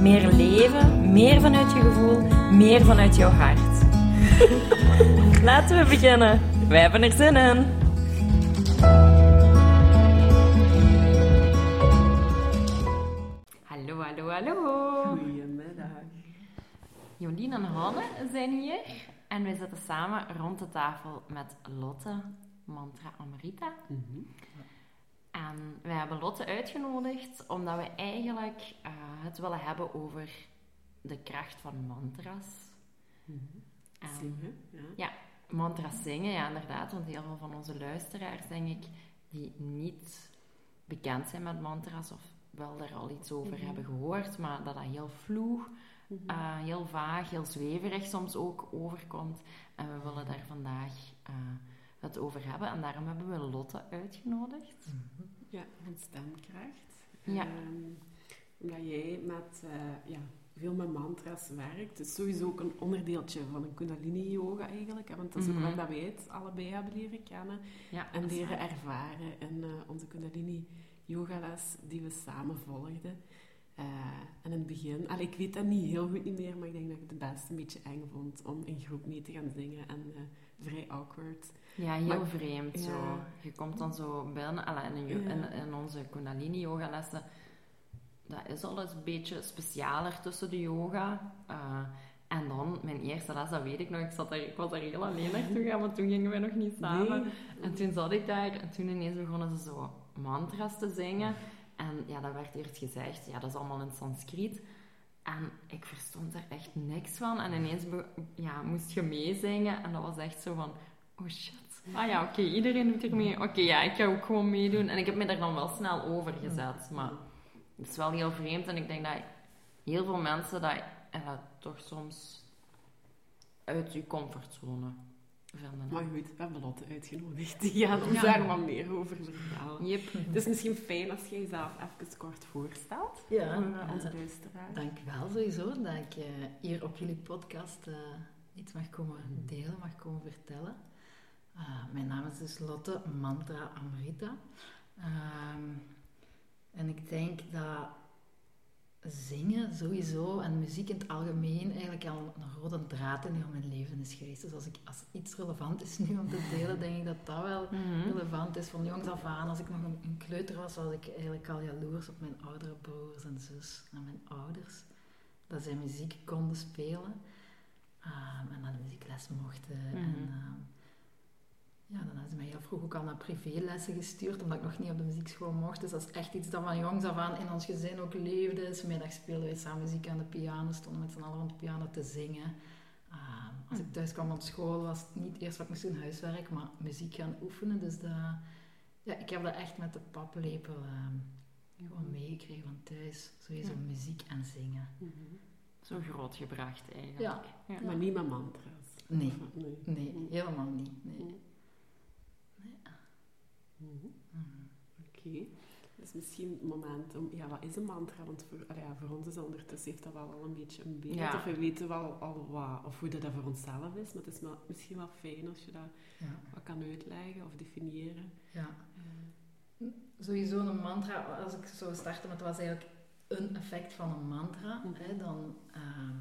Meer leven, meer vanuit je gevoel, meer vanuit jouw hart. Laten we beginnen. Wij hebben er zin in. Hallo, hallo, hallo. Goedemiddag. Jolien en Hanne zijn hier en wij zitten samen rond de tafel met Lotte, Mantra Amrita. En wij hebben Lotte uitgenodigd omdat we eigenlijk eh, het willen hebben over de kracht van mantra's. En- Zingen, ja. ja, mantra's zingen, ja inderdaad, want heel veel van onze luisteraars, denk ik, die niet bekend zijn met mantra's of wel er al iets over hebben gehoord, maar dat dat heel vloeg, eh, heel vaag, heel zweverig soms ook overkomt. En we willen daar vandaag eh, het over hebben en daarom hebben we Lotte uitgenodigd. Ja, van stemkracht. Ja. Ehm, omdat jij met, eh, ja, veel met mantra's werkt. Het is sowieso ook een onderdeeltje van een kundalini-yoga eigenlijk. hè, Want dat is Mhm. ook waar dat wij het allebei hebben leren kennen. Ja, En leren waar. ervaren in eh, onze kundalini-yogales die we samen volgden. Het begin, allee, ik weet dat niet heel goed niet meer, maar ik denk dat ik het best een beetje eng vond om in groep mee te gaan zingen. En eh, vrij awkward. Ja, heel Maar- vreemd zo. Je komt dan zo binnen, in, in, in onze Kundalini yoga lessen. Dat is al eens een beetje specialer tussen de yoga. Eh, en dan, mijn eerste les, dat weet ik nog, ik, zat daar, ik was daar heel alleen naartoe gaan, want toen gingen we nog niet samen. Nee. En toen zat ik daar en toen ineens begonnen ze zo mantra's te zingen. En ja, dat werd eerst gezegd, ja, dat is allemaal in Sanskriet. En ik verstond daar echt niks van. En ineens ja, moest je meezingen. En dat was echt zo van, oh shit. Ah ja, oké, iedereen doet er mee. Oké, ja, ik ga ook gewoon meedoen. En ik heb me daar dan wel snel over gezet. Maar het is wel heel vreemd. En ik denk dat heel veel mensen dat, en dat toch soms uit je comfortzone vinden. Maar goed, we hebben Lotte uitgenodigd. Die gaat ons Ja. daar wat meer over vertellen. Yep. Het is misschien fijn als jij jezelf even kort voorstelt Ja, voor eh, onze eh, luisteraars. Dankjewel sowieso dat ik eh, hier op jullie podcast eh, iets mag komen delen, mag komen vertellen. Mijn naam is dus Lotte Mantra Amrita. Ehm, en ik denk dat zingen sowieso en muziek in het algemeen eigenlijk al een rode draad in heel mijn leven is geweest. Dus als, ik, als iets relevant is nu om te delen, denk ik dat dat wel Mhm. relevant is. Van jongs af aan, als ik nog een, een kleuter was, was ik eigenlijk al jaloers op mijn oudere broers en zus en mijn ouders. Dat zij muziek konden spelen ehm, en naar de muziekles mochten. Mhm. En ehm, ja, dan hebben ze mij heel vroeg ook al naar privélessen gestuurd, omdat ik nog niet op de muziekschool mocht. Dus dat is echt iets dat van jongs af aan in ons gezin ook leefde. Smiddags speelden we samen muziek aan de piano, stonden met z'n allen op de piano te zingen. Ehm, als ik thuis kwam op school was het niet eerst wat ik moest doen, huiswerk, maar muziek gaan oefenen. Dus dat, ja, ik heb dat echt met de paplepel ehm, gewoon meegekregen van thuis. Sowieso Ja. muziek en zingen. Mhm. Zo groot gebracht eigenlijk. Ja. Ja. Maar niet met mantra's. Nee, nee. nee, helemaal niet. Nee. Mhm. Mhm. Oké. Dus misschien het moment om... Ja, wat is een mantra? Want voor, ja, voor ons is ondertussen heeft dat wel al een beetje een beeld. Ja. Of we weten wel al wat... Of hoe dat, dat voor onszelf is. Maar het is misschien wel fijn als je dat Ja, wat kan uitleggen of definiëren. ja. Sowieso een mantra, als ik zou starten met wat is eigenlijk een effect van een mantra, Mhm. hè, dan ehm,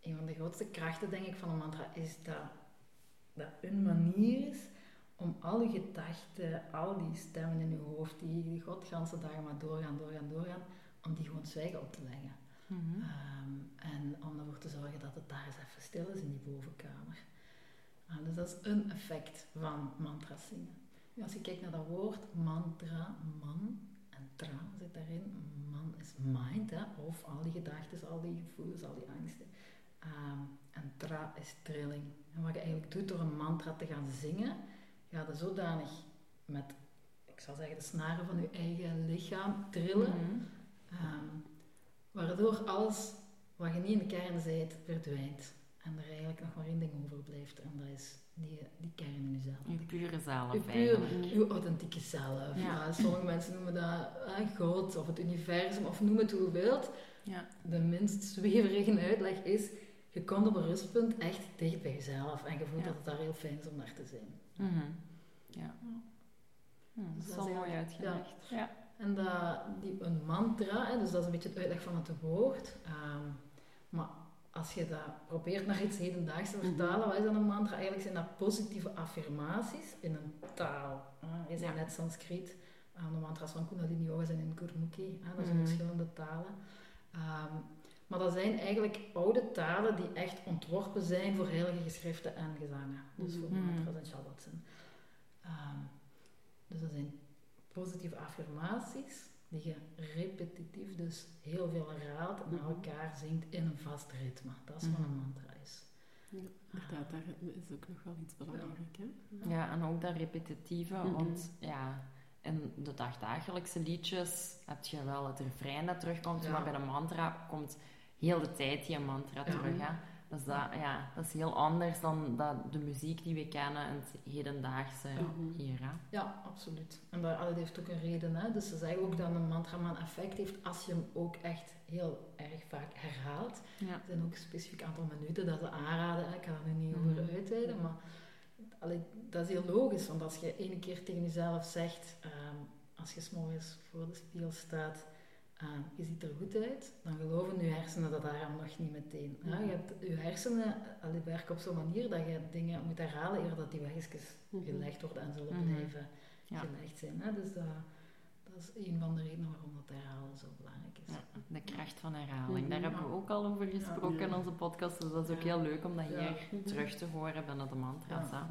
een van de grootste krachten denk ik van een mantra is dat dat een manier is al je gedachten, al die stemmen in je hoofd die de godganse dagen maar doorgaan, doorgaan, doorgaan, om die gewoon zwijgen op te leggen. Mhm. Ehm, en om ervoor te zorgen dat het daar eens even stil is in die bovenkamer. Ah, dus dat is een effect van mantra's zingen. Nu, als je kijkt naar dat woord mantra, man en tra zit daarin. Man is mind, hè, of al die gedachten, al die gevoelens, al die angsten. Ehm, en tra is trilling. En wat je eigenlijk doet door een mantra te gaan zingen, ga je zodanig met, ik zal zeggen, de snaren van je eigen lichaam trillen. Mhm. Ehm, waardoor alles wat je niet in de kern zijt, verdwijnt. en er eigenlijk nog maar één ding overblijft. En dat is die, die kern in jezelf. Je pure zelf Uw, puur, eigenlijk. uw authentieke zelf. Ja. Ja, sommige mensen noemen dat eh, God of het universum of noem het hoe je wilt. Ja. De minst zweverige uitleg is, je komt op een rustpunt echt dicht bij jezelf. En je voelt Ja. dat het daar heel fijn is om naar te zijn. Mhm. Ja. Hm, dat Dus is wel is mooi uitgelegd. Ja. En dat, die, een mantra, hè, dus dat is een beetje het uitleg van het woord. Ehm, maar als je dat probeert naar iets hedendaags te vertalen, wat is dan een mantra? Eigenlijk zijn dat positieve affirmaties in een taal. hè. Je zei net Sanskriet, eh, de mantras van Kundalini Yoga zijn in Gurmukhi, hè, dat zijn Mhm. verschillende talen. Ehm, maar dat zijn eigenlijk oude talen die echt ontworpen zijn voor heilige geschriften en gezangen. Dus voor Mhm. mantras en shabbatsen. Ehm, dus dat zijn positieve affirmaties die je repetitief dus heel veel herhaalt en Mhm. elkaar zingt in een vast ritme. Dat is wat een Mhm. mantra is. Ja, inderdaad, dat ritme is ook nog wel iets belangrijk. Hè? ja, en ook dat repetitieve, want ja, in de dagdagelijkse liedjes heb je wel het refrein dat terugkomt, Ja. maar bij de mantra komt heel de tijd die mantra terug. Hè? Dus dat, ja, dat is heel anders dan dat, de muziek die we kennen in het hedendaagse Mhm. hier. Hè? Ja, absoluut. En dat, heeft ook een reden. Hè? Dus ze zeggen ook dat een mantra maar een effect heeft als je hem ook echt heel erg vaak herhaalt. Ja. Er zijn ook een specifiek aantal minuten dat ze aanraden. hè. Ik ga er nu niet Mhm. over uitweiden, maar allee, dat is heel logisch. Want als je ene keer tegen jezelf zegt, ehm, als je s'morgens voor de spiegel staat, ehm, je ziet er goed uit, dan geloven je hersenen dat daarom nog niet meteen. Ja, je, hebt, je hersenen allee, werken op zo'n manier dat je dingen moet herhalen eer dat die wegjes Mhm. gelegd worden en zullen Mhm. blijven Ja. gelegd zijn. Hè? Dus dat, dat is een van de redenen waarom dat herhalen zo belangrijk is. Ja, de kracht van herhaling. Daar hebben we ook al over gesproken Ja. in onze podcast. Dus dat is ook Ja. heel leuk om dat Ja. hier terug te horen binnen de mantra's. Ja.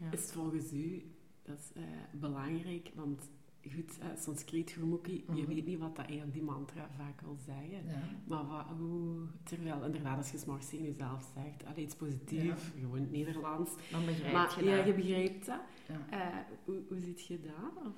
Ja. Is het volgens u, dat is eh, belangrijk, want goed, eh, Sanskriet, Gurmukhi, je Mhm. weet niet wat dat eigenlijk die mantra vaak wil zeggen. Ja. Maar wat, hoe, terwijl inderdaad, als je s'morgens tegen jezelf zegt, allee, iets positief, gewoon het Nederlands. Dan begrijp maar je ja, dat. je begrijpt dat. Ja. Eh, hoe, hoe ziet je dat? Of?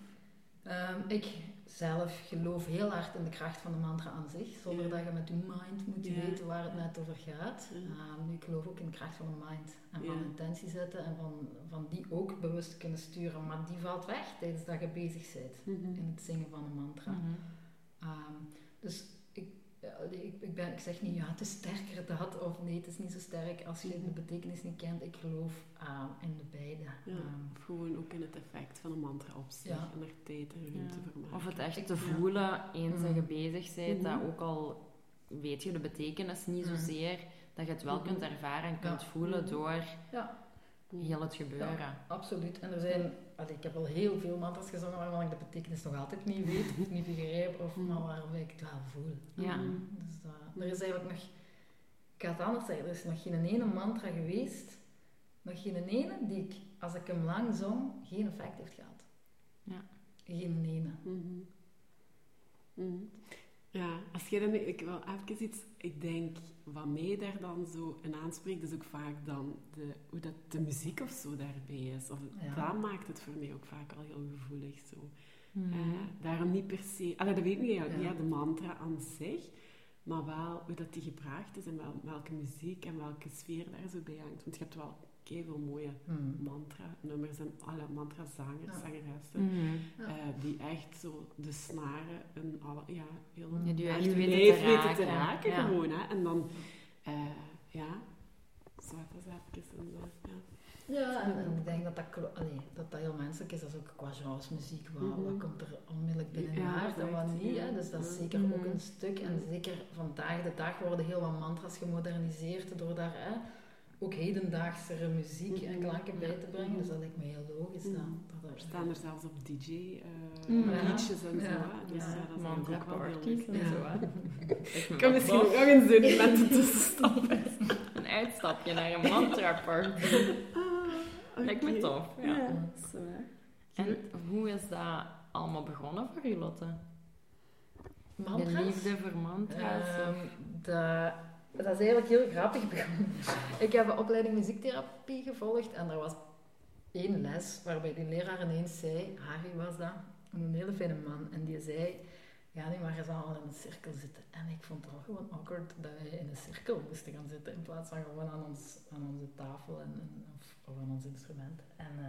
Ehm, ik zelf geloof heel hard in de kracht van de mantra aan zich, zonder Ja. dat je met je mind moet Ja. weten waar het net over gaat. Ja. Ehm, nu, ik geloof ook in de kracht van de mind en van intentie zetten en van, van die ook bewust kunnen sturen. Maar die valt weg tijdens dat je bezig bent in het zingen van een mantra. Mhm. Ehm, dus ja, ik, ik, ben, ik zeg niet, ja, het is sterker dat, of nee, het is niet zo sterk als je Mhm. de betekenis niet kent. Ik geloof ehm, in de beide. Ja, Ehm, of gewoon ook in het effect van een mantra op zich Ja. en er tijd en ruimte Ja. voor maken. Of het echt Ik- te ja. voelen eens dat je Mhm. bezig bent, dat Mhm. ook al weet je de betekenis niet Mhm. zozeer, dat je het wel Mhm. kunt ervaren en kunt Ja. voelen Mhm. door ja, heel het gebeuren. absoluut. En er zijn, allee, ik heb al heel veel mantras gezongen waarvan ik de betekenis nog altijd niet weet, of niet begrijp, of maar waarom ik het wel voel. Ja. Mhm. Dus dat, er is eigenlijk nog, ik ga het anders zeggen, er is nog geen ene mantra geweest, nog geen ene die ik, als ik hem lang zong, geen effect heeft gehad. Ja. Geen ene. Mhm. Ja, als je dan, ik wil even iets, ik denk, wat mij daar dan zo in aanspreekt, is ook vaak dan de, hoe dat de muziek of zo daarbij is. Of, Ja. Dat maakt het voor mij ook vaak al heel gevoelig zo. Mhm. Eh, daarom niet per se, allee, dat weet ik niet, Ja. ja, de mantra aan zich, maar wel hoe dat die gebracht is en wel, welke muziek en welke sfeer daar zo bij hangt. Want je hebt wel veel mooie Hmm. mantra-nummers en alle mantra-zangers, Ja. zangeressen. Mhm. Ja. Eh, die echt zo de snaren en alle, ja, heel Ja, die echt weten te weten te raken, ja. gewoon. Hè. En dan, eh, ja, zo dat is even een, eh, ja. Ja, en, en ik denk dat dat, allee, dat dat heel menselijk is. Dat is ook qua genres muziek. Wat, Mhm. wat komt er onmiddellijk binnen Ja, en wat niet. ja. Hè? Dus dat is Ja. zeker Mhm. ook een stuk. En zeker vandaag de dag worden heel wat mantras gemoderniseerd door daar hè, ook hedendaagsere muziek en Mhm. klanken bij te brengen. Mhm. Dus dat lijkt me heel logisch. Mhm. Dat, dat Er staan er zelfs op DJ eh Mhm. liedjes en zo. Ja. Dus Ja. ja, dat is Mantra eigenlijk ook wel heel parties leuk. en Ja. zo. Ik kan misschien ook nog eens doen met de tussenstap. Een uitstapje naar een mantra. Ah, Lijkt me tof, ja. En hoe is dat allemaal begonnen voor u, Lotte? De Mantras? liefde voor mantra's? Ehm, de- dat is eigenlijk heel grappig begonnen. Ik heb een opleiding muziektherapie gevolgd en er was één les waarbij die leraar ineens zei, Harry was dat, een hele fijne man, en die zei, ja, die waren ze allemaal in een cirkel zitten. En ik vond het al gewoon awkward dat wij in een cirkel moesten gaan zitten in plaats van gewoon aan, ons, aan onze tafel en, en, of, aan ons instrument. En, uh,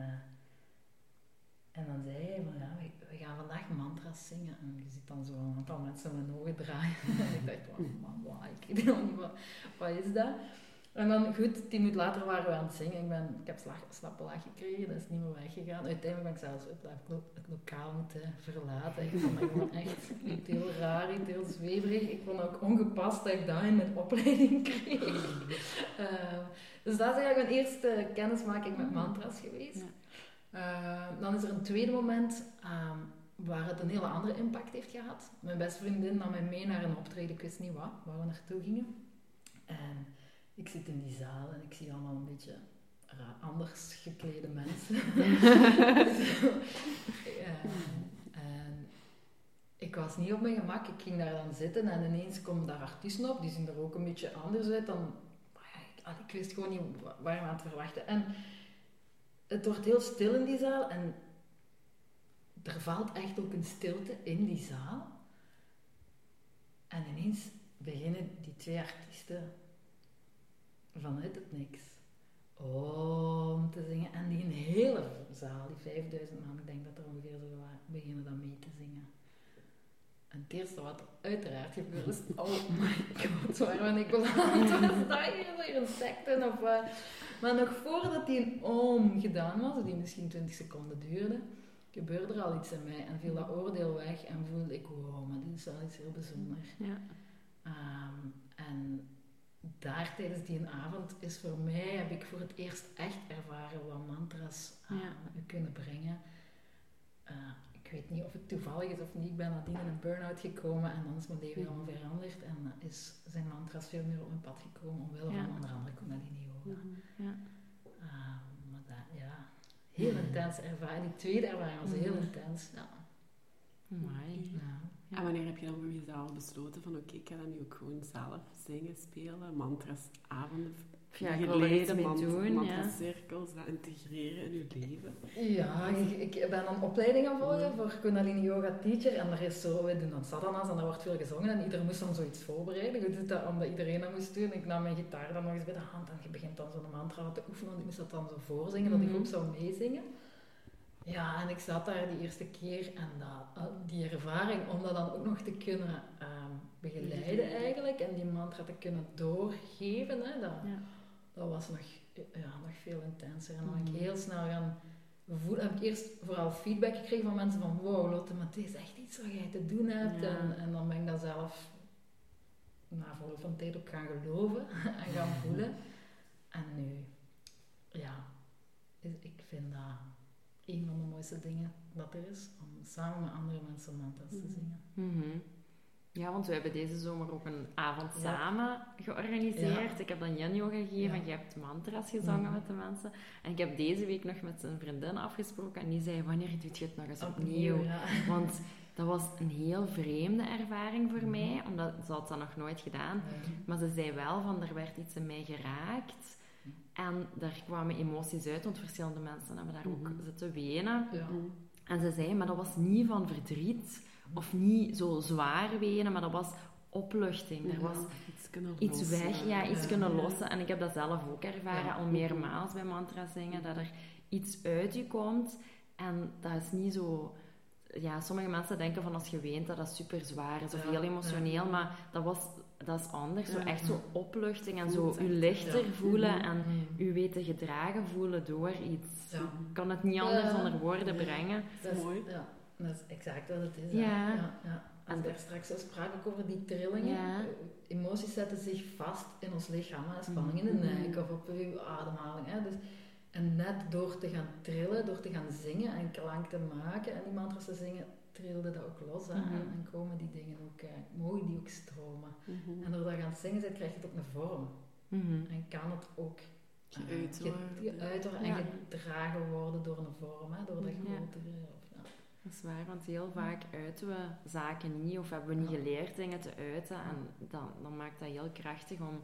en dan zei hij van ja, we, we, gaan vandaag mantra's zingen. En je ziet dan zo een aantal mensen met ogen draaien. en ik dacht, wow, man, wow, ik weet nog niet wat, wat is dat. En dan goed, tien minuten later waren we aan het zingen. Ik, ben, ik heb slag, slappe lach gekregen, dat is niet meer weggegaan. Uiteindelijk ben ik zelfs het, het lokaal moeten verlaten. Ik vond het gewoon echt iets heel raar, iets heel zweverig. Ik vond ook ongepast dat ik daarin mijn opleiding kreeg. Uh, dus dat is eigenlijk mijn eerste kennismaking met mantras geweest. Uh, dan is er een tweede moment um, waar het een hele andere impact heeft gehad. Mijn beste vriendin nam mij mee naar een optreden, ik wist niet wat, waar we naartoe gingen. En ik zit in die zaal en ik zie allemaal een beetje anders geklede mensen. en ik was niet op mijn gemak. Ik ging daar dan zitten en ineens komen daar artiesten op. Die zien er ook een beetje anders uit dan... Ik, ik wist gewoon niet waar we aan te verwachten. En het wordt heel stil in die zaal en er valt echt ook een stilte in die zaal. En ineens beginnen die twee artiesten vanuit het niks om te zingen. En die hele zaal, die 5000 man, ik denk dat er ongeveer zo waren, beginnen dan mee te zingen. En het eerste wat er uiteraard gebeurt is, oh my god, waar ben ik was dat hier, een secte of wat. Maar nog voordat die een oom gedaan was, die misschien 20 seconden duurde, gebeurde er al iets in mij en viel dat oordeel weg en voelde ik, wow, maar dit is wel iets heel bijzonders. Ja. Um, en daar tijdens die avond is voor mij, heb ik voor het eerst echt ervaren wat mantra's uh, kunnen brengen. Uh, ik weet niet of het toevallig is of niet. Ik ben nadien in een burn-out gekomen en dan is mijn leven helemaal mhm. veranderd. En is, zijn mantras veel meer op mijn pad gekomen, omwille van onder andere Kundalini Yoga. Mm Ja. Uh, maar dat, ja, heel intens ervaring. Die tweede ervaring was heel intens. Ja. Mooi. Ja. En wanneer heb je dan voor jezelf besloten van oké, ik ga dat nu ook gewoon zelf zingen, spelen, mantras, avonden, ja, geleden, mant doen, mantracirkels, ja. dat integreren in je leven? Ja, ik, ik ben een opleiding aan volgen voor Kundalini Yoga Teacher en daar is zo, we doen dan sadhanas en daar wordt veel gezongen en iedereen moest dan zoiets voorbereiden. Ik doe dat omdat iedereen dat moest doen. Ik nam mijn gitaar dan nog eens bij de hand en je begint dan zo'n mantra te oefenen en ik moest dat dan zo voorzingen, dat ik mhm. ook zou meezingen. Ja, en ik zat daar die eerste keer en dat, die ervaring om dat dan ook nog te kunnen ehm, begeleiden eigenlijk en die mantra te kunnen doorgeven, hè, dat, ja. dat was nog, ja, nog veel intenser. En dan ben ik mhm. heel snel gaan voelen, heb ik eerst vooral feedback gekregen van mensen van wow Lotte, maar het is echt iets wat jij te doen hebt. En, en dan ben ik dat zelf na verloop van tijd ook gaan geloven en gaan voelen. En nu, ja, ik vind dat een van de mooiste dingen dat er is, om samen met andere mensen mantras te mhm. zingen. Mhm. Ja, want we hebben deze zomer ook een avond samen georganiseerd. Ik heb dan yin yoga gegeven en je hebt mantras gezongen mhm. met de mensen. En ik heb deze week nog met zijn vriendin afgesproken en die zei, wanneer doe je het nog eens opnieuw? Want dat was een heel vreemde ervaring voor mij, omdat ze had dat nog nooit gedaan. Maar ze zei wel van, er werd iets in mij geraakt en daar kwamen emoties uit, want verschillende mensen hebben daar ook mhm. zitten wenen. Ja. En ze zei, maar dat was niet van verdriet of niet zo zwaar wenen, maar dat was opluchting. Er was iets, weg, ja, iets kunnen lossen. En ik heb dat zelf ook ervaren, al meermaals bij mantra zingen, dat er iets uit je komt en dat is niet zo ja, sommige mensen denken van als je weent dat dat super zwaar is of heel emotioneel, maar dat was dat is anders. Zo echt zo opluchting en zo je lichter voelen en je weten gedragen voelen door iets. Ik kan het niet anders onder woorden brengen. Dat is mooi. Ja, dat is exact wat het is. Ja. ja. En daar straks sprak ik over die trillingen. Emoties zetten zich vast in ons lichaam. Spanning in de mm-hmm. nek of op uw ademhaling. Hè. Dus, en net door te gaan trillen, door te gaan zingen en klank te maken en die mantras te zingen, trilde dat ook los. Hè? Mhm. en, komen die dingen ook, uh, mogen die ook stromen. Mhm. En doordat je aan het zingen bent, krijg je het ook een vorm. Mhm. En kan het ook geuit uh, worden. en gedragen worden door een vorm, hè? door dat grotere. Ja. Dat is waar, want heel vaak uiten we zaken niet of hebben we niet geleerd dingen te uiten. En dan, dan maakt dat heel krachtig om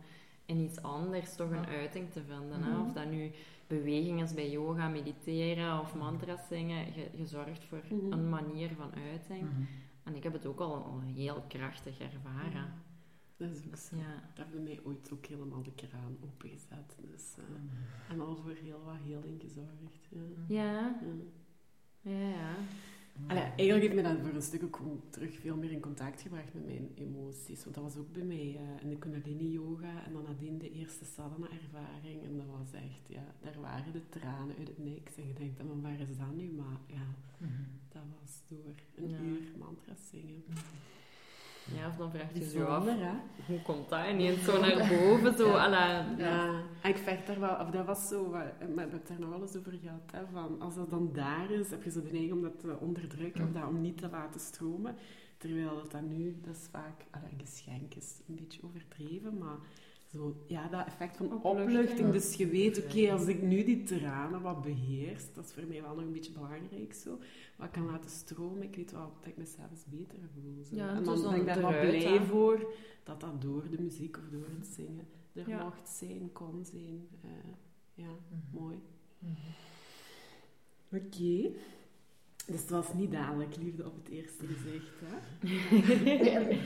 in iets anders toch een uiting te vinden. Hè? Of dat nu beweging is bij yoga, mediteren of mantras zingen, je, je zorgt voor mhm. een manier van uiting. Mhm. En ik heb het ook al, al heel krachtig ervaren. Dat is ook zo. Ja. Dat heeft bij mij ooit ook helemaal de kraan opengezet. Dus, eh, Mm. En al voor heel wat heling gezorgd. Ja. ja, ja. Allee, eigenlijk heeft mij dat voor een stuk ook terug veel meer in contact gebracht met mijn emoties. Want dat was ook bij mij eh, in de Kundalini yoga en dan nadien de eerste sadhana-ervaring. En dat was echt, ja, daar waren de tranen uit het niks. En je denkt, dan, maar waar is dat nu? Maar ja, Mhm. dat was door een Ja. uur mantras zingen. Ja, of dan vraag je zo af, hè? hoe komt dat ineens zo naar boven? Zo, Ja. ala, Ja, en ik vecht daar wel, of dat was zo, maar we hebben het daar nog wel eens over gehad, hè, van als dat dan daar is, heb je zo de neiging om dat te onderdrukken, of dat om niet te laten stromen. Terwijl dat, dat nu, dat is vaak, allee, geschenk is een beetje overdreven, maar zo, ja, dat effect van Opluchting. opluchting. Dus je weet, oké, als ik nu die tranen wat beheerst, dat is voor mij wel nog een beetje belangrijk zo, wat kan laten stromen, ik weet wel dat ik mezelf beter voel. Zo. Ja, en dan ben ik daar wel blij voor dat dat door de muziek of door het zingen er Ja. mocht zijn, kon zijn. Eh, ja, Mhm. mooi. Mhm. Oké. Dus het was niet dadelijk liefde op het eerste gezicht, hè? Nee, nee,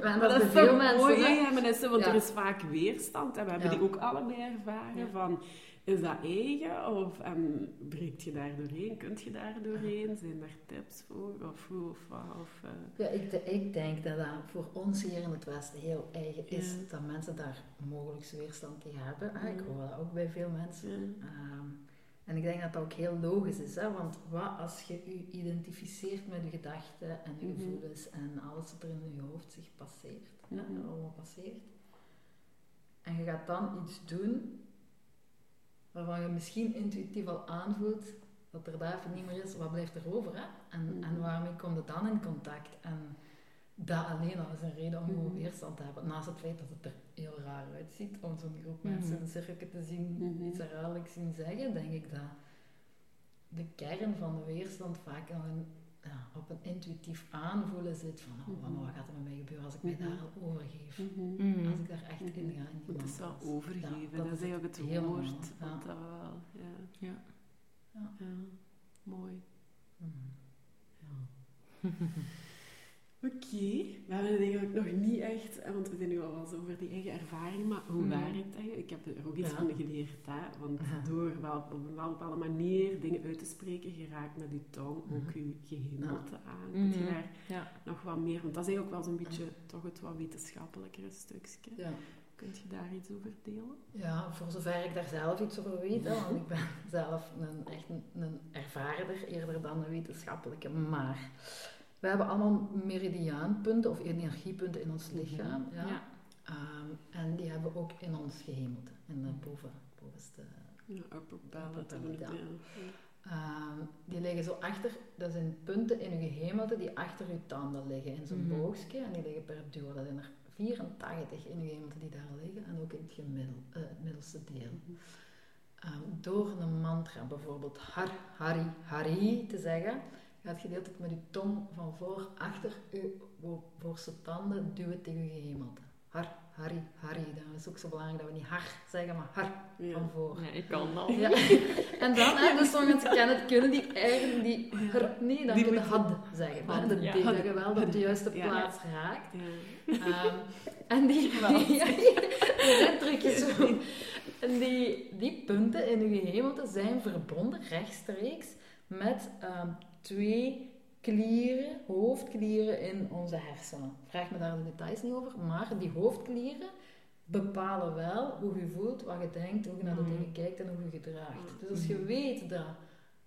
maar Maar dat is toch mensen. mooi, hè. ja, ja, maar dat is want Ja. er is vaak weerstand. En we hebben Ja. die ook allebei ervaren. Van, is dat eigen? Of en, breekt je daar doorheen? Kunt je daar doorheen? Zijn daar tips voor? Of hoe of wat? Of, eh, Ja, ik, ik denk dat dat voor ons hier in het Westen heel eigen is. Dat mensen daar mogelijk weerstand tegen hebben. hè. Ik hoor dat ook bij veel mensen. ja. En ik denk dat dat ook heel logisch is. Hè? Want wat als je je identificeert met je gedachten en je Mhm. gevoelens en alles wat er in je hoofd zich passeert, hè, Mhm. allemaal passeert. En je gaat dan iets doen waarvan je misschien intuïtief al aanvoelt dat er daar even niet meer is, wat blijft er over? Hè? En, Mhm. en waarmee kom je dan in contact? En dat alleen al is een reden om gewoon Mhm. weerstand te hebben. Naast het feit dat het er heel raar uitziet om zo'n groep Mhm. mensen in een cirkeltje te zien, Mhm. iets herhaaldelijk zien zeggen, denk ik dat de kern van de weerstand vaak nog een, ja, op een intuïtief aanvoelen zit van oh, Mhm. wat gaat er met mij gebeuren als ik mij Mhm. daar al overgeef? Mhm. Mhm. Als ik daar echt in ga. In die Het is wel overgeven, Ja, dat, dat is eigenlijk het helemaal, woord. ja. Want dat wel, ja. Ja. Ja. Ja, Mhm. Oké, we hebben het eigenlijk nog niet echt, eh, want we zijn nu al wel eens over die eigen ervaring, maar hoe Mhm. waar het eigenlijk? Ik heb er ook iets Ja. van geleerd, hè? want Ja. door wel op een bepaalde manier dingen uit te spreken, je raakt met je tong ook Mhm. je gehemelte aan. Kun je Mhm. daar nog wat meer, want dat is eigenlijk ook wel zo'n beetje toch het wat wetenschappelijkere stukje. Ja. Kunt je daar iets over delen? ja, voor zover ik daar zelf iets over weet, hè, want ik ben zelf een, echt een, een ervaarder eerder dan een wetenschappelijke. Maar we hebben allemaal meridiaanpunten of energiepunten in ons lichaam. Ja. Ja. Ehm, en die hebben we ook in ons gehemelte, in de boven, bovenste Ja, upper ja. ja. Ehm, die liggen zo achter, dat zijn punten in je gehemelte die achter je tanden liggen, in zo'n Mhm. boogstje. En die liggen per duo. Dat zijn er 84 in je gehemelte die daar liggen en ook in het, gemiddel, eh, het middelste deel. Mhm. Ehm, door een mantra, bijvoorbeeld Har, Hari, Hari te zeggen, gaat je de hele tijd met je tong van voor achter je voorste tanden duwen tegen je gehemelte. Har, Hari, Hari. Dan is het ook zo belangrijk dat we niet har zeggen, maar har Ja. van voor. Ja, ik kan dat. Ja. En dan, hè, dus sommige mensen kennen het, kunnen die eigen, die, her- nee, dan Die moet je moet- had zeggen. Had, Had, dat ja. dat je wel op de juiste Ja. plaats raakt. Ja. Ehm, en die, trucjes zo. En die, die punten in je gehemelte zijn verbonden rechtstreeks met ehm, twee klieren, hoofdklieren in onze hersenen. Vraag me daar de details niet over, maar die hoofdklieren bepalen wel hoe je voelt, wat je denkt, hoe je naar de Mhm. dingen kijkt en hoe je gedraagt. Dus als je Mhm. weet dat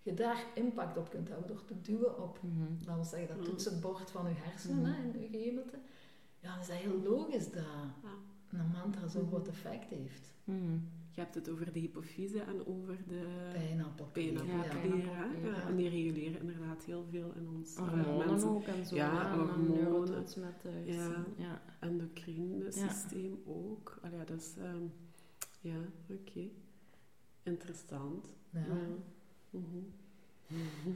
je daar impact op kunt hebben door te duwen op Mhm. dat wil zeggen dat Mhm. toetsenbord van je hersenen, Mhm. hè, in je gehemelte, ja, dan is dat heel logisch dat een mantra zo'n groot effect heeft. Je hebt het over de hypofyse en over de Pijnappelklier. Ja, en die reguleren inderdaad heel veel in ons eh, Hormonen mensen- ook en zo. Ja, en dan hormonen. neurotransmitters. Ja. en- ja. endocrine Ja. systeem ook. Allee, ja, dat is... ehm, ja, oké. Interessant. Ja. Mhm.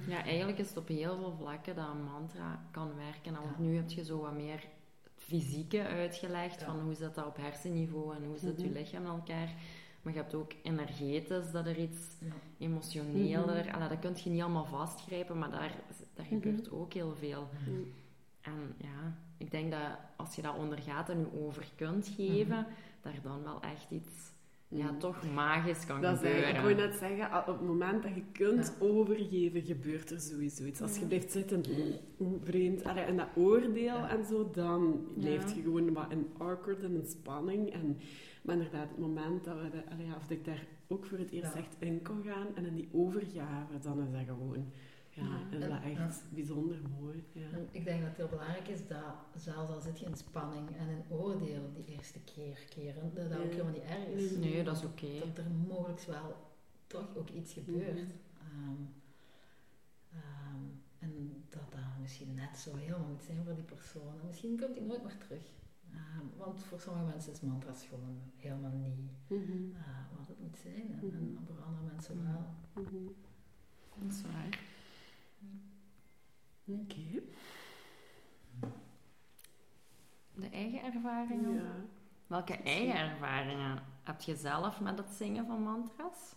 Ja, eigenlijk is het op heel veel vlakken dat een mantra kan werken. En Want Ja. nu heb je zo wat meer het fysieke uitgelegd, Ja. van hoe zit dat op hersenniveau en hoe zit je Mhm. lichaam in elkaar. Maar je hebt ook energetisch, dat er iets Ja. emotioneel... Mhm. dat kun je niet allemaal vastgrijpen, maar daar, daar Mhm. gebeurt ook heel veel. Mhm. En ja, ik denk dat als je dat ondergaat en je over kunt geven, daar dan wel echt iets ja, Mm. toch magisch kan Dat is eigenlijk, ik gebeuren. wou net zeggen, al- op het moment dat je kunt overgeven, gebeurt er sowieso iets. Als je blijft zitten, oeh, vreemd, en dat oordeel Ja. en zo, dan blijf je gewoon wat in awkward en in spanning. En, maar inderdaad, het moment dat, we de, of dat ik daar ook voor het eerst echt in kon gaan en in die overgave, dan is dat gewoon, ja, is dat En- echt bijzonder mooi. Ja. En ik denk dat het heel belangrijk is dat, zelfs al zit je in spanning en in oordeel die eerste keer keren, dat dat ook helemaal niet erg is. Nee, dat is oké. Dat er mogelijk wel toch ook iets gebeurt. Mhm. Ehm, ehm, en dat dat misschien net zo helemaal moet zijn voor die persoon. En misschien komt hij nooit meer terug. Ehm, want voor sommige mensen is mantras gewoon helemaal niet Mhm. eh, wat het moet zijn. En, en Mhm. voor andere mensen wel. Mhm. Dat is waar. Oké. De eigen ervaringen? Ja. Welke eigen ervaringen heb je zelf met het zingen van mantras?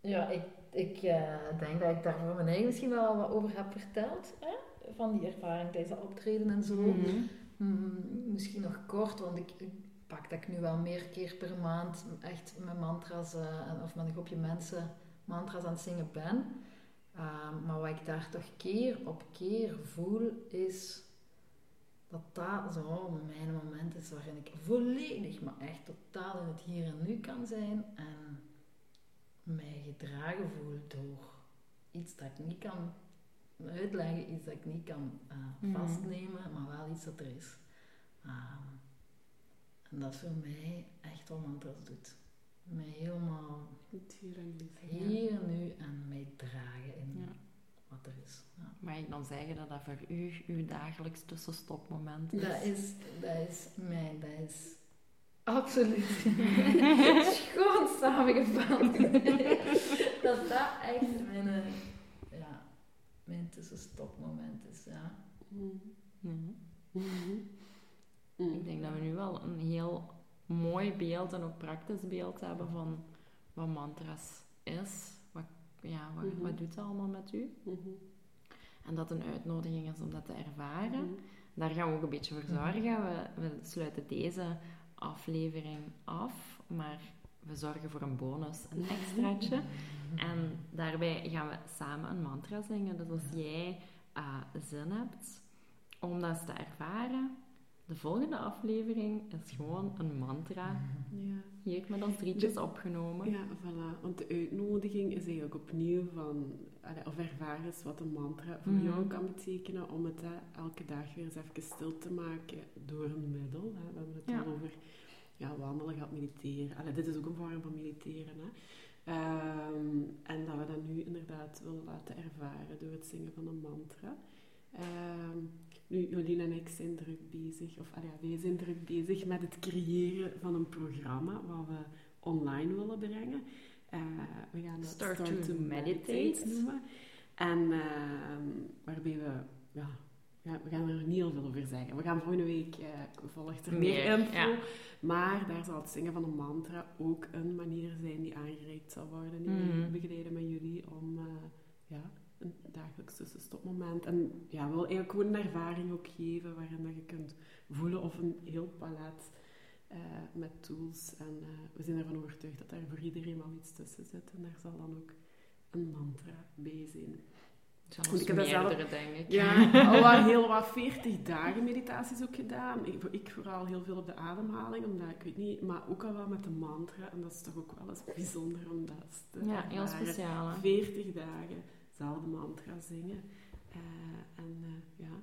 Ja, ik, ik eh, denk dat ik daar voor mijn eigen misschien wel wat over heb verteld. Hè? Van die ervaring tijdens dat optreden en zo. Mhm. Hmm, misschien nog kort, want ik, ik pak dat ik nu wel meer keer per maand echt met mantra's eh, of met een groepje mensen mantra's aan het zingen ben. Ehm, maar wat ik daar toch keer op keer voel, is dat dat zo mijn moment is waarin ik volledig, maar echt totaal in het hier en nu kan zijn en mij gedragen voel door iets dat ik niet kan uitleggen, iets dat ik niet kan eh, Mhm. vastnemen, maar wel iets dat er is. Ehm, en dat is voor mij echt wat mantras doet. Mij helemaal Het hier en nu. Ja. hier en nu en mij dragen in Ja. wat er is. Ja. Mag ik dan zeggen dat dat voor u uw dagelijks tussenstopmoment is? Dat is, dat is mijn, dat is absoluut schoon samengevat. dat dat echt mijn, eh, ja, mijn tussenstopmoment is. Ja. Mhm. Mhm. Mhm. Ik denk dat we nu wel een heel mooi beeld en ook praktisch beeld hebben van wat mantras is. Wat, ja, wat, Mhm. wat doet dat allemaal met u? Mhm. En dat een uitnodiging is om dat te ervaren. Mhm. Daar gaan we ook een beetje voor zorgen. We, we sluiten deze aflevering af, maar we zorgen voor een bonus, een extraatje. En daarbij gaan we samen een mantra zingen. Dus als jij eh, zin hebt om dat eens te ervaren, de volgende aflevering is gewoon een mantra. Ja. Hier met ons drietjes opgenomen. Ja, voilà. Want de uitnodiging is eigenlijk opnieuw van, of ervaar eens wat een mantra voor Mhm. jou kan betekenen, om het hè, elke dag weer eens even stil te maken door een middel. Hè. We hebben het Ja. al over ja, wandelen, gaat mediteren. Allee, dit is ook een vorm van mediteren. Hè. Ehm, en dat we dat nu inderdaad willen laten ervaren door het zingen van een mantra. Ehm, nu, Jolien en ik zijn druk bezig, of ja, wij zijn druk bezig met het creëren van een programma wat we online willen brengen. Eh, we gaan dat Start to Meditate. noemen. En ehm, waarbij we, ja, we gaan er niet heel veel over zeggen. We gaan volgende week, eh volgt er meer, Meer, info. ja. Maar daar zal het zingen van een mantra ook een manier zijn die aangereikt zal worden. Die we Mhm. begeleiden met jullie om eh, ja, een dagelijks tussenstopmoment. En ja, willen eigenlijk gewoon een ervaring ook geven waarin dat je kunt voelen of een heel palet eh, met tools. En eh, we zijn ervan overtuigd dat daar voor iedereen wel iets tussen zit. En daar zal dan ook een mantra bij zijn. Zelfs ik heb dat zelf- meerdere, denk ik. Ja, al wat, heel wat 40 dagen meditaties ook gedaan. Ik, ik vooral heel veel op de ademhaling, omdat ik weet niet, maar ook al wel met de mantra. En dat is toch ook wel eens bijzonder om dat te Ja, heel speciaal. hè. 40 dagen zelfde mantra zingen. Eh, en eh, ja,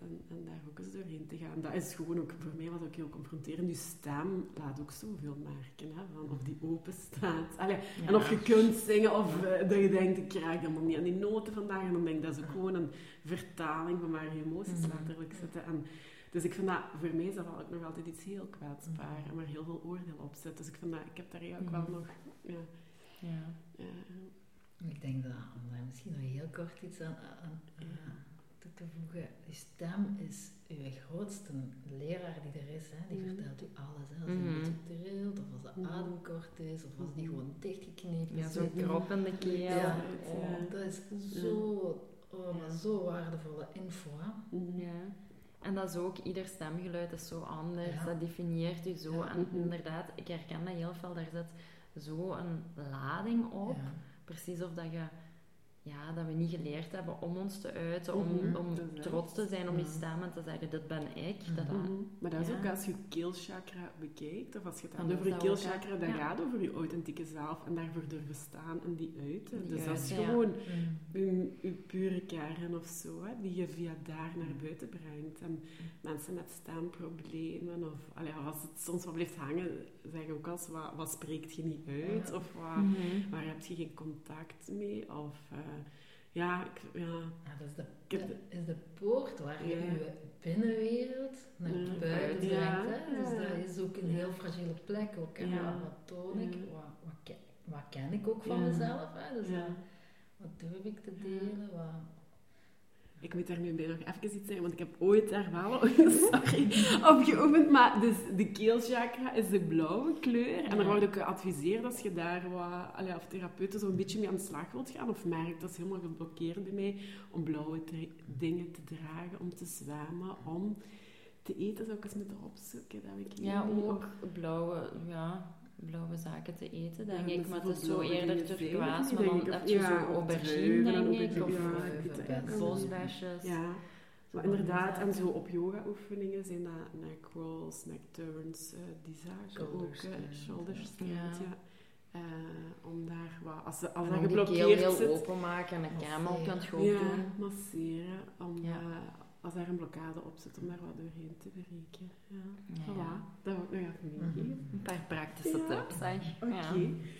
en, en daar ook eens doorheen te gaan. Dat is gewoon ook, voor mij was dat ook heel confronterend. Je stem laat ook zoveel merken, hè, van of die open staat. Allee, en of je kunt zingen, of eh, dat je denkt, ik krijg helemaal niet aan die noten vandaag. En dan denk ik, dat is ook gewoon een vertaling van waar je emoties Mhm. letterlijk zitten. En, dus ik vind dat, voor mij is dat ook nog altijd iets heel kwetsbaar. En waar heel veel oordeel op zit. Dus ik vind dat, ik heb daar eigenlijk Mhm. wel nog... Ja. eh, Ik denk dat, om daar misschien nog heel kort iets aan, aan eh, toe te voegen. Je stem is je grootste leraar die er is. Hè. Die Mhm. vertelt u alles. Hè. Als die Mhm. een beetje trilt, of als de Mhm. adem kort is, of als die Mhm. gewoon dichtgeknepen Ja, is. zo'n krop in de keel. Ja, Ja. oh, dat is zo oh, maar zo waardevolle info. Hè? Mhm. Ja. En dat is ook, ieder stemgeluid is zo anders, Ja. dat definieert u zo. Ja. En Mhm. inderdaad, ik herken dat heel veel, daar zit zo een lading op. Ja. Precies of dat je... Ja, dat we niet geleerd hebben om ons te uiten, om, Mhm, om trots te zijn, om Mhm. stemmen te zeggen, dit ben ik. Dat, dat- Mhm. Maar dat is Ja. ook als je keelchakra bekijkt, of als je het Dan hebt over je keelchakra, dat Ja. gaat over je authentieke zelf en daarvoor durven staan en die uiten. Die dus dat is ja. gewoon je, je pure kern of zo, hè, die je via daar naar buiten brengt. En mensen met stemproblemen, of allee, als het soms wat blijft hangen, zeggen ook als wat, wat spreekt je niet uit, of wat, Mhm. waar heb je geen contact mee, of eh, ja, ik, ja, Ja, dat is de, Ik is de poort waar je Ja. je binnenwereld naar Ja. buiten brengt. Ja. Hè? Dus dat is ook een heel fragiele plek. Ook? Ja. Wat, toon ik? Wat, wat, ken, wat ken ik ook van mezelf? Hè? Dus wat durf ik te delen? Wat, Ik moet daar nu bij nog even iets zeggen, want ik heb ooit daar wel sorry, op geoefend. Maar dus de keelchakra is de blauwe kleur. En er wordt ook geadviseerd als je daar wat, allee, of therapeuten zo een beetje mee aan de slag wilt gaan, of merkt dat is helemaal geblokkeerd bij mij, om blauwe dingen te dragen, om te zwemmen, om te eten. Zou ik eens moeten opzoeken, dat ik Ja, ook blauwe, ja, blauwe zaken te eten, denk Ja, ik. Maar het is zo eerder denk maar dan heb je ja, zo aubergine, denk ik, of eh, bosbesjes. Ja, maar inderdaad, en zo op yoga-oefeningen zijn dat neck rolls, neck turns, eh, die zaken ook, shoulder stand, Ja. ja. Eh, om daar wat, als, ze- als dat ook die keel geblokkeerd heel zit, openmaken en een camel kunt je ook ja, doen. masseren, om, Ja. eh, als daar een blokkade op zit, om daar wat doorheen te breken. Ja. Ja. Voilà, dat wil ik nog even meegeven. Een paar praktische Ja. tips, zeg. Oké. Ja.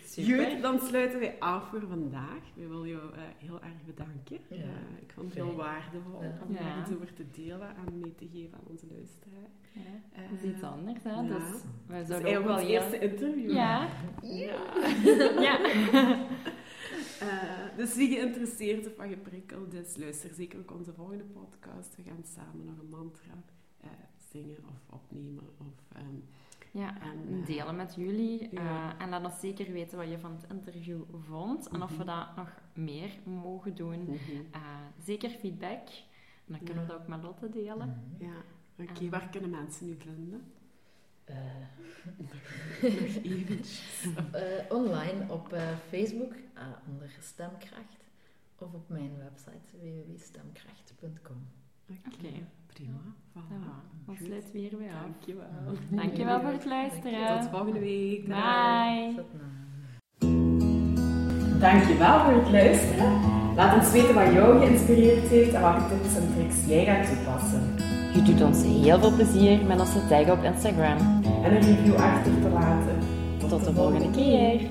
Super. Goed, dan sluiten wij af voor vandaag. We willen jou eh, heel erg bedanken. Eh, ik vond het heel waardevol om daar iets over te delen en mee te geven aan onze luisteraar. Ja, Eh, dat is iets anders, hè. ja. Dus zouden ook wel eerste interview. Ja. Ja. ja. Dus wie geïnteresseerd of wat geprikkeld is, luister zeker ook onze volgende podcast. We gaan samen nog een mantra eh, zingen of opnemen. Of, ehm, Ja, En, eh, delen met jullie. ja. eh, en laat ons zeker weten wat je van het interview vond. En of we Mhm. dat nog meer mogen doen. Eh, zeker feedback. En dan kunnen we dat ook met Lotte delen. Ja, oké. En- Waar kunnen mensen nu vinden? Eh, Nog eventjes. online op Facebook onder Stemkracht of op mijn website www.stemkracht.com. Oké, prima. Voilà. Dan Goed. sluiten we hier weer af. Dankjewel. Dankjewel voor het luisteren. Tot volgende week. Bye. Satnam. Dankjewel voor het luisteren. Laat ons weten wat jou geïnspireerd heeft en welke tips en tricks jij gaat toepassen. Je doet ons heel veel plezier met onze tag op Instagram. En een review achter te laten. Tot de volgende keer.